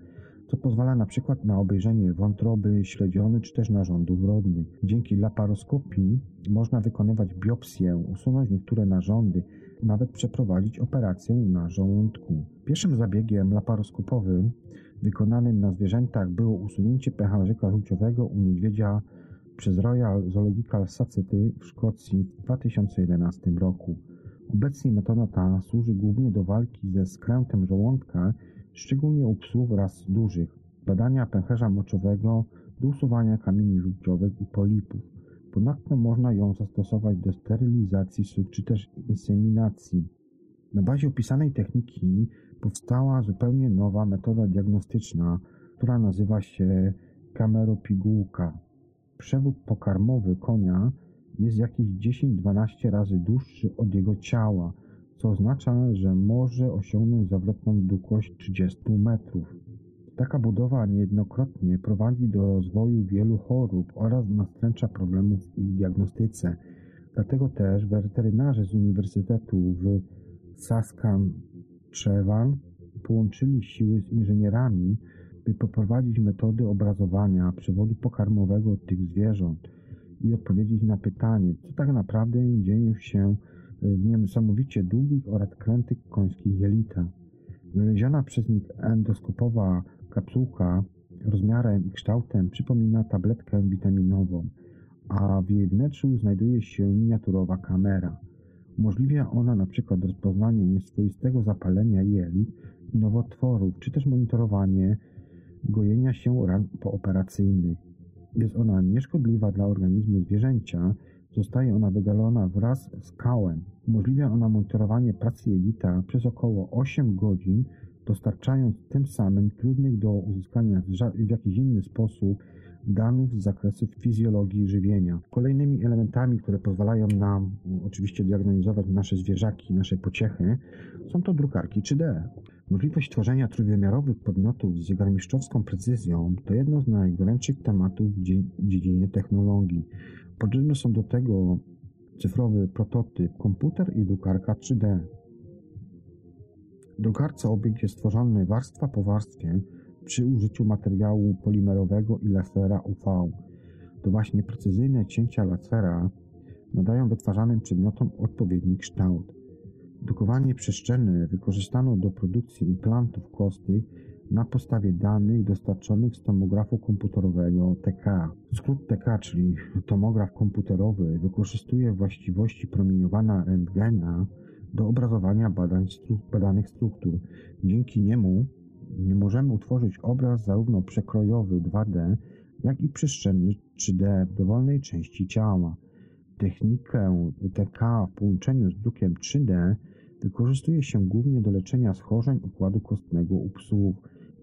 co pozwala na przykład na obejrzenie wątroby, śledziony czy też narządów rodnych. Dzięki laparoskopii można wykonywać biopsję, usunąć niektóre narządy, nawet przeprowadzić operację na żołądku. Pierwszym zabiegiem laparoskopowym wykonanym na zwierzętach było usunięcie pęcherzyka żółciowego u niedźwiedzia przez Royal Zoological Society w Szkocji w 2011 roku. Obecnie metoda ta służy głównie do walki ze skrętem żołądka, szczególnie u psów ras dużych, badania pęcherza moczowego, do usuwania kamieni żółciowych i polipów. Ponadto można ją zastosować do sterylizacji sóg czy też inseminacji. Na bazie opisanej techniki powstała zupełnie nowa metoda diagnostyczna, która nazywa się kameropigułka. Przewód pokarmowy konia jest jakieś 10-12 razy dłuższy od jego ciała, co oznacza, że może osiągnąć zawrotną długość 30 metrów. Taka budowa niejednokrotnie prowadzi do rozwoju wielu chorób oraz nastręcza problemów w ich diagnostyce. Dlatego też weterynarze z Uniwersytetu w Saskatchewan połączyli siły z inżynierami, by poprowadzić metody obrazowania przewodu pokarmowego tych zwierząt i odpowiedzieć na pytanie, co tak naprawdę dzieje się w niesamowicie długich oraz krętych końskich jelitach. Znaleziona przez nich endoskopowa kapsułka rozmiarem i kształtem przypomina tabletkę witaminową, a w jej wnętrzu znajduje się miniaturowa kamera. Umożliwia ona na przykład rozpoznanie nieswoistego zapalenia jelit i nowotworów, czy też monitorowanie gojenia się ran pooperacyjnych. Jest ona nieszkodliwa dla organizmu zwierzęcia, zostaje ona wydalona wraz z kałem. Umożliwia ona monitorowanie pracy jelita przez około 8 godzin, dostarczając tym samym trudnych do uzyskania w jakiś inny sposób danów z zakresu fizjologii żywienia. Kolejnymi elementami, które pozwalają nam oczywiście diagnozować nasze zwierzaki, nasze pociechy, są to drukarki 3D. Możliwość tworzenia trójwymiarowych podmiotów z zegarmistrzowską precyzją to jedno z najgorętszych tematów w dziedzinie technologii. Potrzebne są do tego cyfrowy prototyp, komputer i drukarka 3D. W drukarce obiekt jest stworzony warstwa po warstwie przy użyciu materiału polimerowego i lasera UV. To właśnie precyzyjne cięcia lasera nadają wytwarzanym przedmiotom odpowiedni kształt. Drukowanie przestrzenne wykorzystano do produkcji implantów kostnych na podstawie danych dostarczonych z tomografu komputerowego TK. Skrót TK, czyli tomograf komputerowy, wykorzystuje właściwości promieniowania rentgena do obrazowania badań stru badanych struktur. Dzięki niemu możemy utworzyć obraz zarówno przekrojowy 2D, jak i przestrzenny 3D w dowolnej części ciała. Technikę TK w połączeniu z drukiem 3D wykorzystuje się głównie do leczenia schorzeń układu kostnego u psów.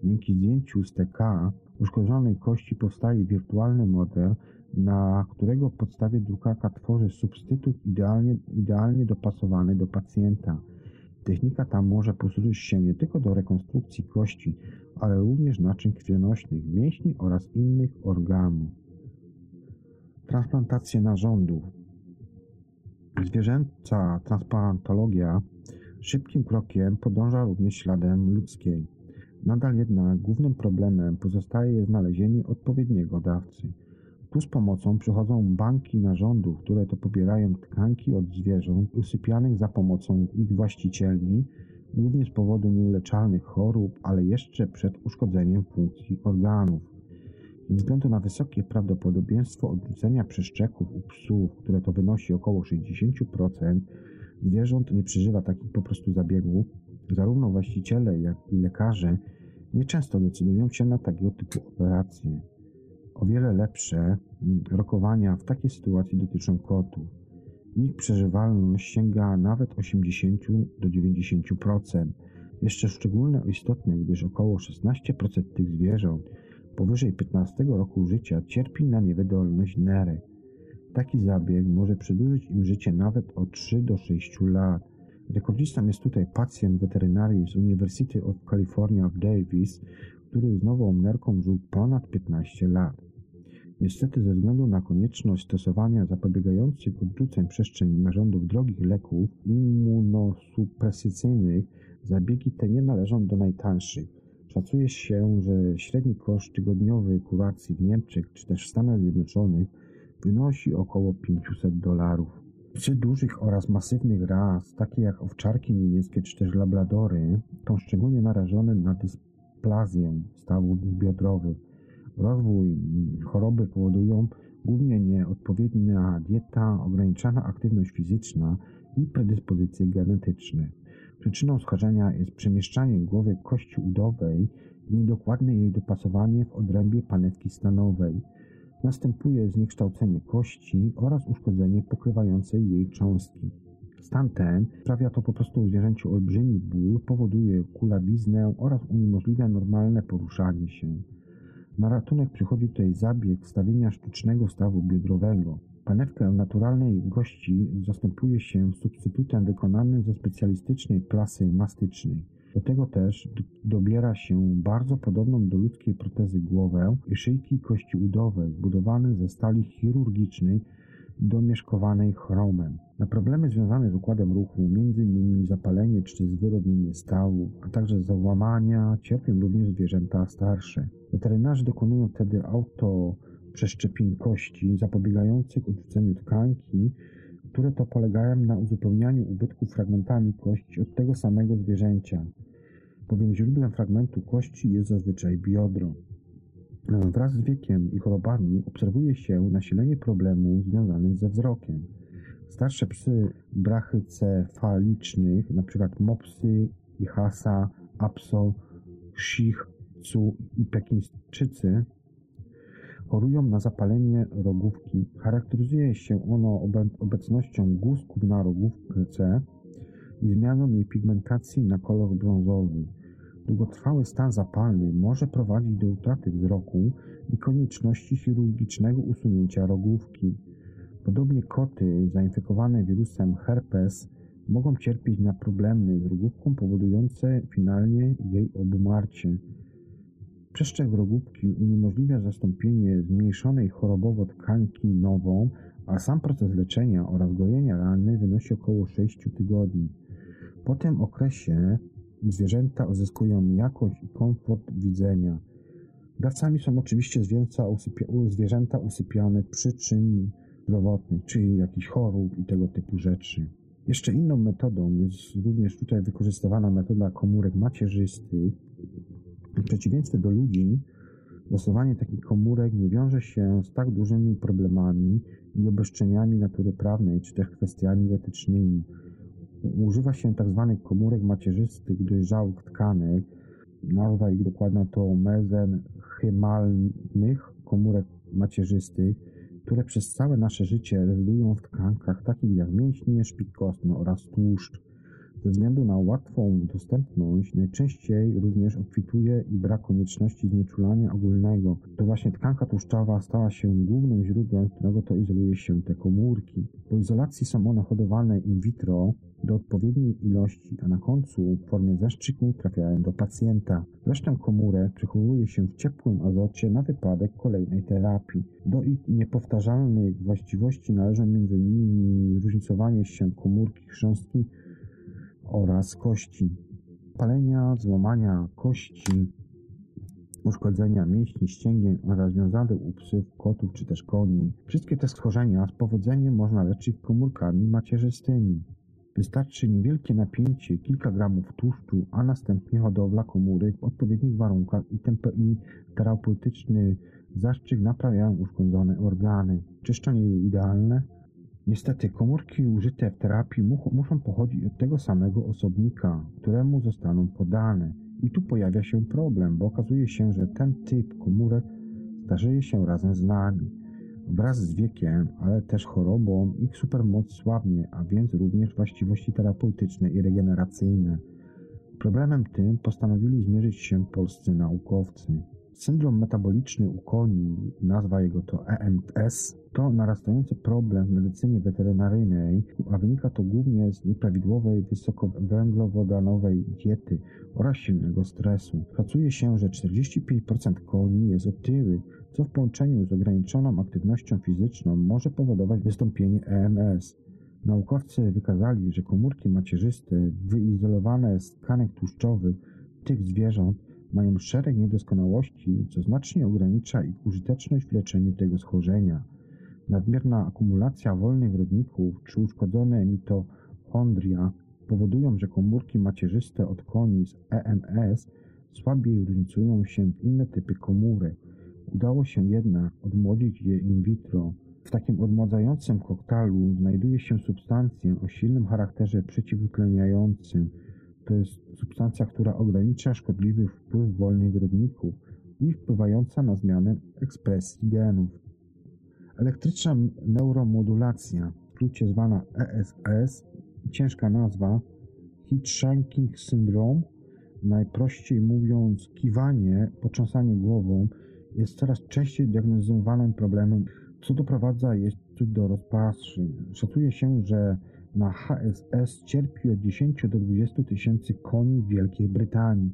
Dzięki zdjęciu z TK uszkodzonej kości powstaje wirtualny model, na którego podstawie drukarka tworzy substytut idealnie, idealnie dopasowany do pacjenta. Technika ta może posłużyć się nie tylko do rekonstrukcji kości, ale również naczyń krwionośnych, mięśni oraz innych organów. Transplantacja narządów. Zwierzęca transplantologia szybkim krokiem podąża również śladem ludzkiej. Nadal jednak głównym problemem pozostaje znalezienie odpowiedniego dawcy. Tu z pomocą przychodzą banki narządów, które to pobierają tkanki od zwierząt usypianych za pomocą ich właścicieli, głównie z powodu nieuleczalnych chorób, ale jeszcze przed uszkodzeniem funkcji organów. Ze względu na wysokie prawdopodobieństwo odrzucenia przeszczeków u psów, które to wynosi około 60%, zwierząt nie przeżywa takich po prostu zabiegów, zarówno właściciele, jak i lekarze nieczęsto decydują się na tego typu operacje. O wiele lepsze rokowania w takiej sytuacji dotyczą kotów. Ich przeżywalność sięga nawet 80 do 90%. Jeszcze szczególnie istotne, gdyż około 16% tych zwierząt powyżej 15 roku życia cierpi na niewydolność nery. Taki zabieg może przedłużyć im życie nawet o 3 do 6 lat. Rekordzistą jest tutaj pacjent weterynarii z University of California w Davis, który z nową nerką żył ponad 15 lat. Niestety ze względu na konieczność stosowania zapobiegających odrzuceń przestrzeni narządów drogich leków immunosupresyjnych zabiegi te nie należą do najtańszych. Szacuje się, że średni koszt tygodniowy kuracji w Niemczech czy też w Stanach Zjednoczonych wynosi około 500 dolarów. Psy dużych oraz masywnych ras, takie jak owczarki niemieckie czy też labladory, są szczególnie narażone na dysplazję stawów biodrowych. Rozwój choroby powodują głównie nieodpowiednia dieta, ograniczona aktywność fizyczna i predyspozycje genetyczne. Przyczyną schorzenia jest przemieszczanie głowy kości udowej i niedokładne jej dopasowanie w odrębie panewki stanowej. Następuje zniekształcenie kości oraz uszkodzenie pokrywającej jej cząstki. Stan ten sprawia to po prostu zwierzęciu olbrzymi ból, powoduje kulawiznę oraz uniemożliwia normalne poruszanie się. Na ratunek przychodzi tutaj zabieg wstawienia sztucznego stawu biodrowego. Panewkę naturalnej gości zastępuje się substytutem wykonanym ze specjalistycznej plasy mastycznej. Do tego też dobiera się bardzo podobną do ludzkiej protezy głowę i szyjki kości udowej zbudowane ze stali chirurgicznej domieszkowanej chromem. Na problemy związane z układem ruchu, m.in. zapalenie czy zwyrodnienie stawu, a także załamania cierpią również zwierzęta starsze. Weterynarze dokonują wtedy auto przeszczepień kości zapobiegających odrzuceniu tkanki, które to polegają na uzupełnianiu ubytków fragmentami kości od tego samego zwierzęcia, bowiem źródłem fragmentu kości jest zazwyczaj biodro. Wraz z wiekiem i chorobami obserwuje się nasilenie problemów związanych ze wzrokiem. Starsze psy brachycefalicznych, np. mopsy, ichasa, apso, shih, tzu i pekińczycy, chorują na zapalenie rogówki. Charakteryzuje się ono obecnością guzków na rogówce i zmianą jej pigmentacji na kolor brązowy. Długotrwały stan zapalny może prowadzić do utraty wzroku i konieczności chirurgicznego usunięcia rogówki. Podobnie koty zainfekowane wirusem herpes mogą cierpieć na problemy z rogówką powodujące finalnie jej obumarcie. Przeszczep rogówki uniemożliwia zastąpienie zmniejszonej chorobowo tkanki nową, a sam proces leczenia oraz gojenia rany wynosi około 6 tygodni. Po tym okresie zwierzęta uzyskują jakość i komfort widzenia. Dawcami są oczywiście zwierzęta, usypia, zwierzęta usypiane przyczyn zdrowotnych, czyli jakichś chorób i tego typu rzeczy. Jeszcze inną metodą jest również tutaj wykorzystywana metoda komórek macierzystych. W przeciwieństwie do ludzi, stosowanie takich komórek nie wiąże się z tak dużymi problemami i obeszczeniami natury prawnej, czy też kwestiami etycznymi. Używa się tzw. Tak komórek macierzystych dojrzałych tkanek. Nazwa ich dokładna to mezenchymalnych komórek macierzystych, które przez całe nasze życie rezydują w tkankach takich jak mięśnie, szpik kostny oraz tłuszcz. Ze względu na łatwą dostępność najczęściej również obfituje i brak konieczności znieczulania ogólnego. To właśnie tkanka tłuszczowa stała się głównym źródłem, z którego to izoluje się te komórki. Po izolacji są one hodowane in vitro do odpowiedniej ilości, a na końcu w formie zaszczyku trafiają do pacjenta. Resztę komórek przechowuje się w ciepłym azocie na wypadek kolejnej terapii. Do ich niepowtarzalnych właściwości należą m.in. różnicowanie się komórki chrząstki oraz kości. Palenia, złamania kości, uszkodzenia mięśni, ścięgien oraz związane u psów, kotów czy też koni. Wszystkie te schorzenia z powodzeniem można leczyć komórkami macierzystymi. Wystarczy niewielkie napięcie, kilka gramów tłuszczu, a następnie hodowla komórek w odpowiednich warunkach i, i terapeutyczny zastrzyk naprawiają uszkodzone organy. Czyszczenie je idealne? Niestety komórki użyte w terapii muszą pochodzić od tego samego osobnika, któremu zostaną podane. I tu pojawia się problem, bo okazuje się, że ten typ komórek starzeje się razem z nami. Wraz z wiekiem, ale też chorobą, ich supermoc słabnie, a więc również właściwości terapeutyczne i regeneracyjne. Problemem tym postanowili zmierzyć się polscy naukowcy. Syndrom metaboliczny u koni, nazwa jego to EMS, to narastający problem w medycynie weterynaryjnej, a wynika to głównie z nieprawidłowej wysokowęglowodanowej diety oraz silnego stresu. Szacuje się, że 45% koni jest otyłych, co w połączeniu z ograniczoną aktywnością fizyczną może powodować wystąpienie EMS. Naukowcy wykazali, że komórki macierzyste wyizolowane z tkanek tłuszczowych tych zwierząt mają szereg niedoskonałości, co znacznie ogranicza ich użyteczność w leczeniu tego schorzenia. Nadmierna akumulacja wolnych rodników czy uszkodzone mitochondria powodują, że komórki macierzyste od koni z EMS słabiej różnicują się w inne typy komórek. Udało się jednak odmłodzić je in vitro. W takim odmładzającym koktajlu znajduje się substancja o silnym charakterze przeciwutleniającym. To jest substancja, która ogranicza szkodliwy wpływ wolnych rodników i wpływająca na zmianę ekspresji genów. Elektryczna neuromodulacja, w zwana ESS, ciężka nazwa, Heat Shanking Syndrome, najprościej mówiąc kiwanie, potrząsanie głową, jest coraz częściej diagnozowanym problemem, co doprowadza jeszcze do rozpaszy. Szacuje się, że na HSS cierpi od 10 do 20 tysięcy koni w Wielkiej Brytanii.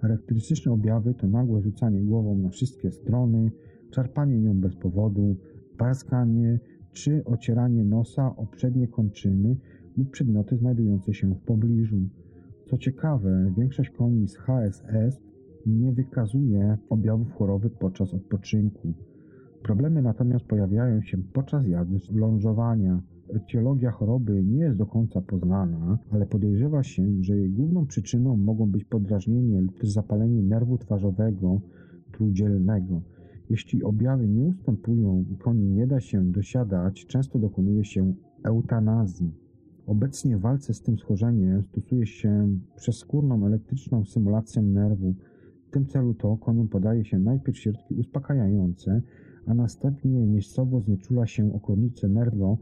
Charakterystyczne objawy to nagłe rzucanie głową na wszystkie strony, czarpanie nią bez powodu, parskanie czy ocieranie nosa o przednie kończyny lub przedmioty znajdujące się w pobliżu. Co ciekawe, większość koni z HSS nie wykazuje objawów choroby podczas odpoczynku. Problemy natomiast pojawiają się podczas jazdy lążowania. Etiologia choroby nie jest do końca poznana, ale podejrzewa się, że jej główną przyczyną mogą być podrażnienie lub też zapalenie nerwu twarzowego trójdzielnego. Jeśli objawy nie ustępują i koni nie da się dosiadać, często dokonuje się eutanazji. Obecnie w walce z tym schorzeniem stosuje się przeskórną elektryczną symulację nerwu. W tym celu to koniom podaje się najpierw środki uspokajające, a następnie miejscowo znieczula się okolice nerwo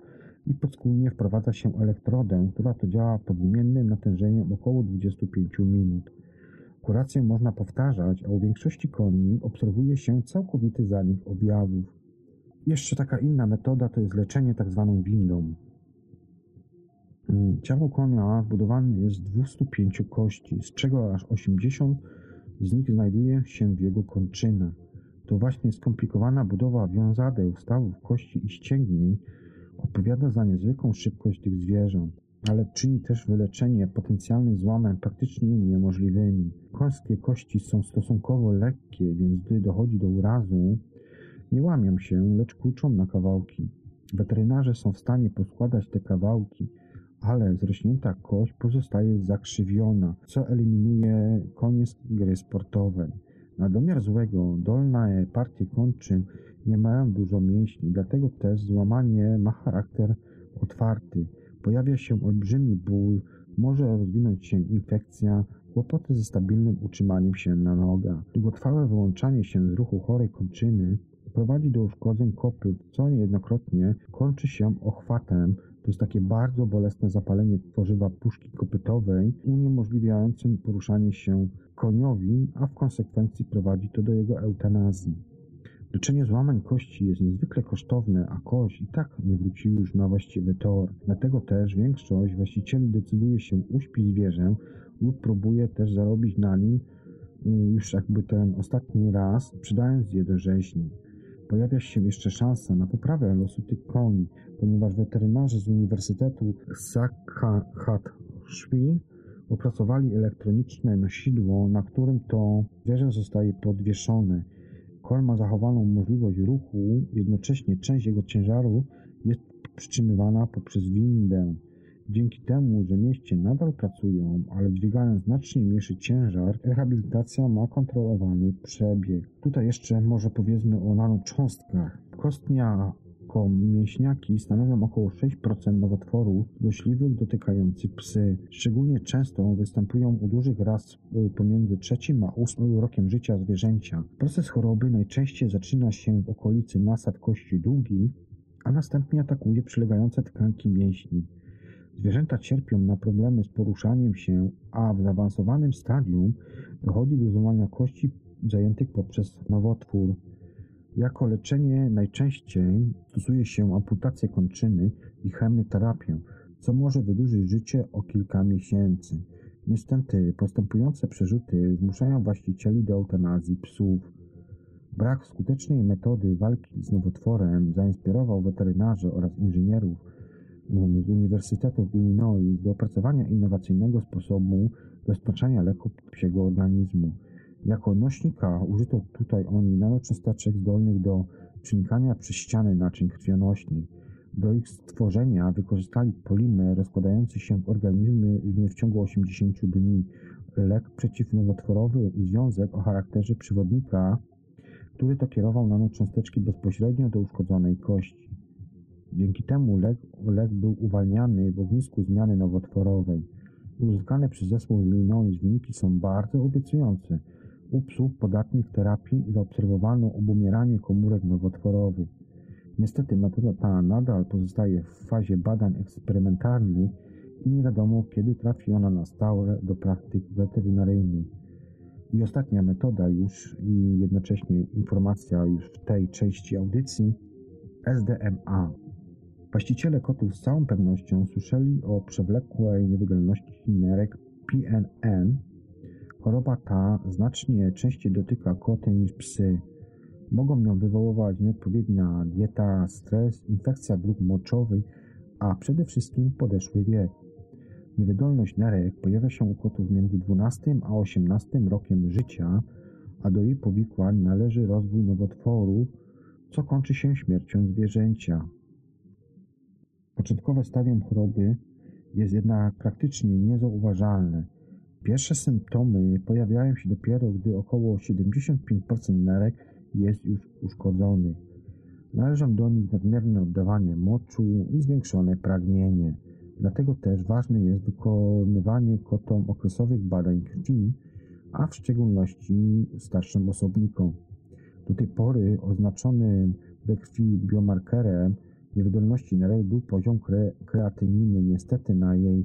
i podskórnie wprowadza się elektrodę, która to działa pod zmiennym natężeniem około 25 minut. Kurację można powtarzać, a u większości koni obserwuje się całkowity zanik objawów. Jeszcze taka inna metoda to jest leczenie tzw. Tak windą. Mm, ciało konia zbudowane jest z 205 kości, z czego aż 80 z nich znajduje się w jego kończynach. To właśnie skomplikowana budowa wiązadeł, stawów, kości i ścięgnień odpowiada za niezwykłą szybkość tych zwierząt, ale czyni też wyleczenie potencjalnych złamań praktycznie niemożliwymi. Końskie kości są stosunkowo lekkie, więc gdy dochodzi do urazu, nie łamią się, lecz kłuczą na kawałki. Weterynarze są w stanie poskładać te kawałki, ale zrośnięta kość pozostaje zakrzywiona, co eliminuje koniec gry sportowej. Na domiar złego dolne partie kończyn nie mają dużo mięśni, dlatego też złamanie ma charakter otwarty. Pojawia się olbrzymi ból, może rozwinąć się infekcja, kłopoty ze stabilnym utrzymaniem się na nogach. Długotrwałe wyłączanie się z ruchu chorej kończyny prowadzi do uszkodzeń kopyt, co niejednokrotnie kończy się ochwatem. To jest takie bardzo bolesne zapalenie tworzywa puszki kopytowej, uniemożliwiającym poruszanie się koniowi, a w konsekwencji prowadzi to do jego eutanazji. Leczenie złamań kości jest niezwykle kosztowne, a kość i tak nie wróci już na właściwy tor. Dlatego też większość właścicieli decyduje się uśpić zwierzę lub próbuje też zarobić na nim y, już jakby ten ostatni raz, przydając je do rzeźni. Pojawia się jeszcze szansa na poprawę losu tych koni, ponieważ weterynarze z Uniwersytetu Saakashvili opracowali elektroniczne nosidło, na którym to zwierzę zostaje podwieszone. Kol ma zachowaną możliwość ruchu, jednocześnie część jego ciężaru jest przytrzymywana poprzez windę. Dzięki temu, że mięśnie nadal pracują, ale dźwigają znacznie mniejszy ciężar, rehabilitacja ma kontrolowany przebieg. Tutaj jeszcze może powiedzmy o nanocząstkach. Kostnia mięśniaki stanowią około 6% nowotworów złośliwych dotykających psy. Szczególnie często występują u dużych ras y, pomiędzy trzecim a ósmym rokiem życia zwierzęcia. Proces choroby najczęściej zaczyna się w okolicy nasad kości długi, a następnie atakuje przylegające tkanki mięśni. Zwierzęta cierpią na problemy z poruszaniem się, a w zaawansowanym stadium dochodzi do złamania kości zajętych poprzez nowotwór. Jako leczenie najczęściej stosuje się amputację kończyny i chemioterapię, co może wydłużyć życie o kilka miesięcy. Niestety postępujące przerzuty zmuszają właścicieli do eutanazji psów. Brak skutecznej metody walki z nowotworem zainspirował weterynarzy oraz inżynierów z Uniwersytetu w Illinois do opracowania innowacyjnego sposobu dostarczania leku psiego organizmu. Jako nośnika użyto tutaj oni nanocząsteczek zdolnych do przenikania przez ściany naczyń krwionośnych. Do ich stworzenia wykorzystali polimer rozkładający się w organizmie w ciągu 80 dni, lek przeciwnowotworowy i związek o charakterze przewodnika, który to kierował nanocząsteczki bezpośrednio do uszkodzonej kości. Dzięki temu lek, lek był uwalniany w ognisku zmiany nowotworowej. Uzyskane przez zespół z Illinois wyniki są bardzo obiecujące. U psów podatnych terapii zaobserwowano obumieranie komórek nowotworowych. Niestety metoda ta nadal pozostaje w fazie badań eksperymentalnych i nie wiadomo kiedy trafi ona na stałe do praktyk weterynaryjnych. I ostatnia metoda już i jednocześnie informacja już w tej części audycji SDMA. Właściciele kotów z całą pewnością słyszeli o przewlekłej niewydolności nerek PNN. Choroba ta znacznie częściej dotyka koty niż psy. Mogą ją wywoływać nieodpowiednia dieta, stres, infekcja dróg moczowych, a przede wszystkim podeszły wiek. Niewydolność nerek pojawia się u kotów między 12 a 18 rokiem życia, a do jej powikłań należy rozwój nowotworów, co kończy się śmiercią zwierzęcia. Początkowe stadium choroby jest jednak praktycznie niezauważalne. Pierwsze symptomy pojawiają się dopiero, gdy około 75% nerek jest już uszkodzony. Należą do nich nadmierne oddawanie moczu i zwiększone pragnienie. Dlatego też ważne jest wykonywanie kotom okresowych badań krwi, a w szczególności starszym osobnikom. Do tej pory oznaczonym we krwi biomarkerem niewydolności nerek był poziom kre kreatyniny. Niestety na jej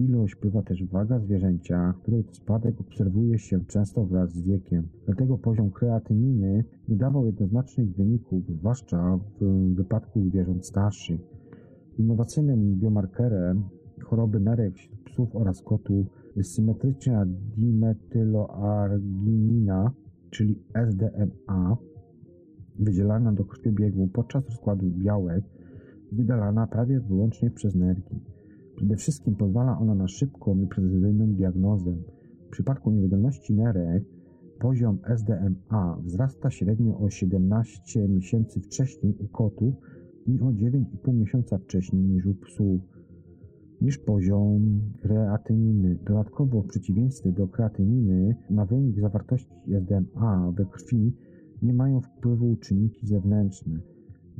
ilość wpływa też waga zwierzęcia, której spadek obserwuje się często wraz z wiekiem. Dlatego poziom kreatyniny nie dawał jednoznacznych wyników, zwłaszcza w wypadku zwierząt starszych. Innowacyjnym biomarkerem choroby nerek psów oraz kotów jest symetryczna dimetyloarginina, czyli SDMA, wydzielana do krwiobiegu podczas rozkładu białek, wydalana prawie wyłącznie przez nerki. Przede wszystkim pozwala ona na szybką i precyzyjną diagnozę. W przypadku niewydolności nerek poziom SDMA wzrasta średnio o 17 miesięcy wcześniej u kotów i o 9,5 miesiąca wcześniej niż u psów, niż poziom kreatyniny. Dodatkowo w przeciwieństwie do kreatyniny na wynik zawartości SDMA we krwi nie mają wpływu czynniki zewnętrzne,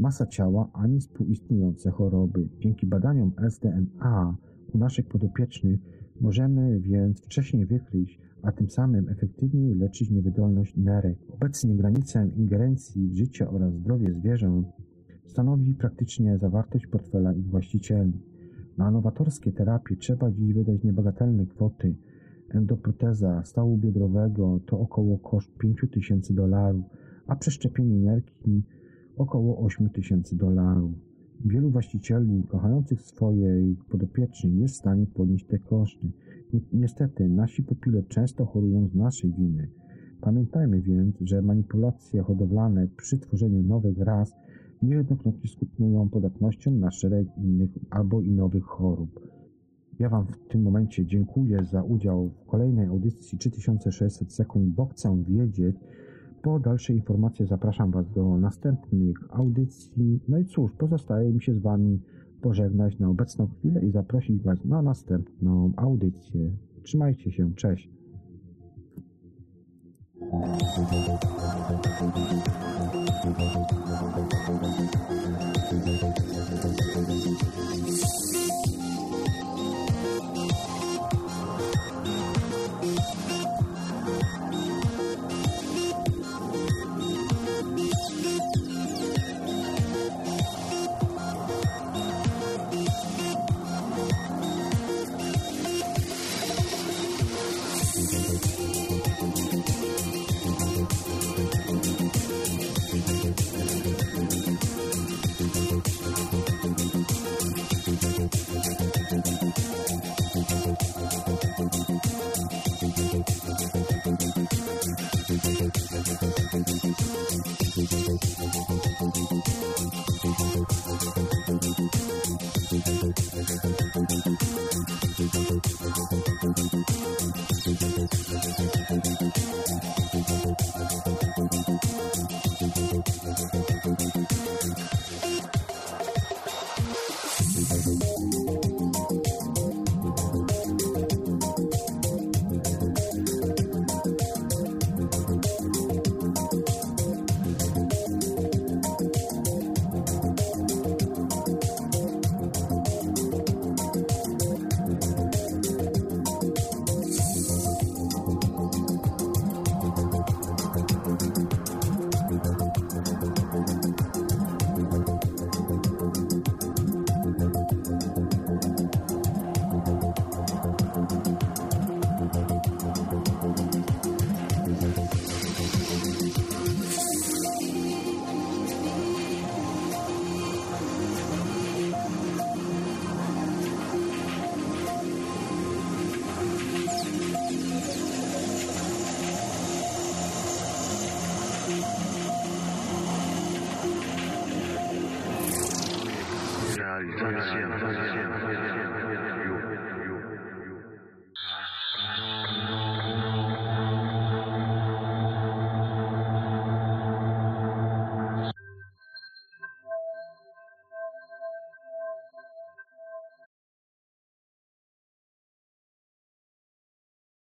masa ciała ani współistniejące choroby. Dzięki badaniom SDMA u naszych podopiecznych możemy więc wcześniej wykryć, a tym samym efektywniej leczyć niewydolność nerek. Obecnie granicę ingerencji w życie oraz zdrowie zwierząt stanowi praktycznie zawartość portfela ich właścicieli. Na nowatorskie terapie trzeba dziś wydać niebagatelne kwoty. Endoproteza stawu biodrowego to około koszt 5000 dolarów, a przeszczepienie nerki około 8000 dolarów. Wielu właścicieli kochających swoje podopiecznych jest w stanie podnieść te koszty. Niestety, nasi pupile często chorują z naszej winy. Pamiętajmy więc, że manipulacje hodowlane przy tworzeniu nowych ras niejednokrotnie skutkują podatnością na szereg innych albo i nowych chorób. Ja Wam w tym momencie dziękuję za udział w kolejnej audycji 3600 sekund, bo chcę wiedzieć. Po dalsze informacje zapraszam Was do następnych audycji. No i cóż, pozostaje mi się z Wami pożegnać na obecną chwilę i zaprosić Was na następną audycję. Trzymajcie się, cześć. Thank you.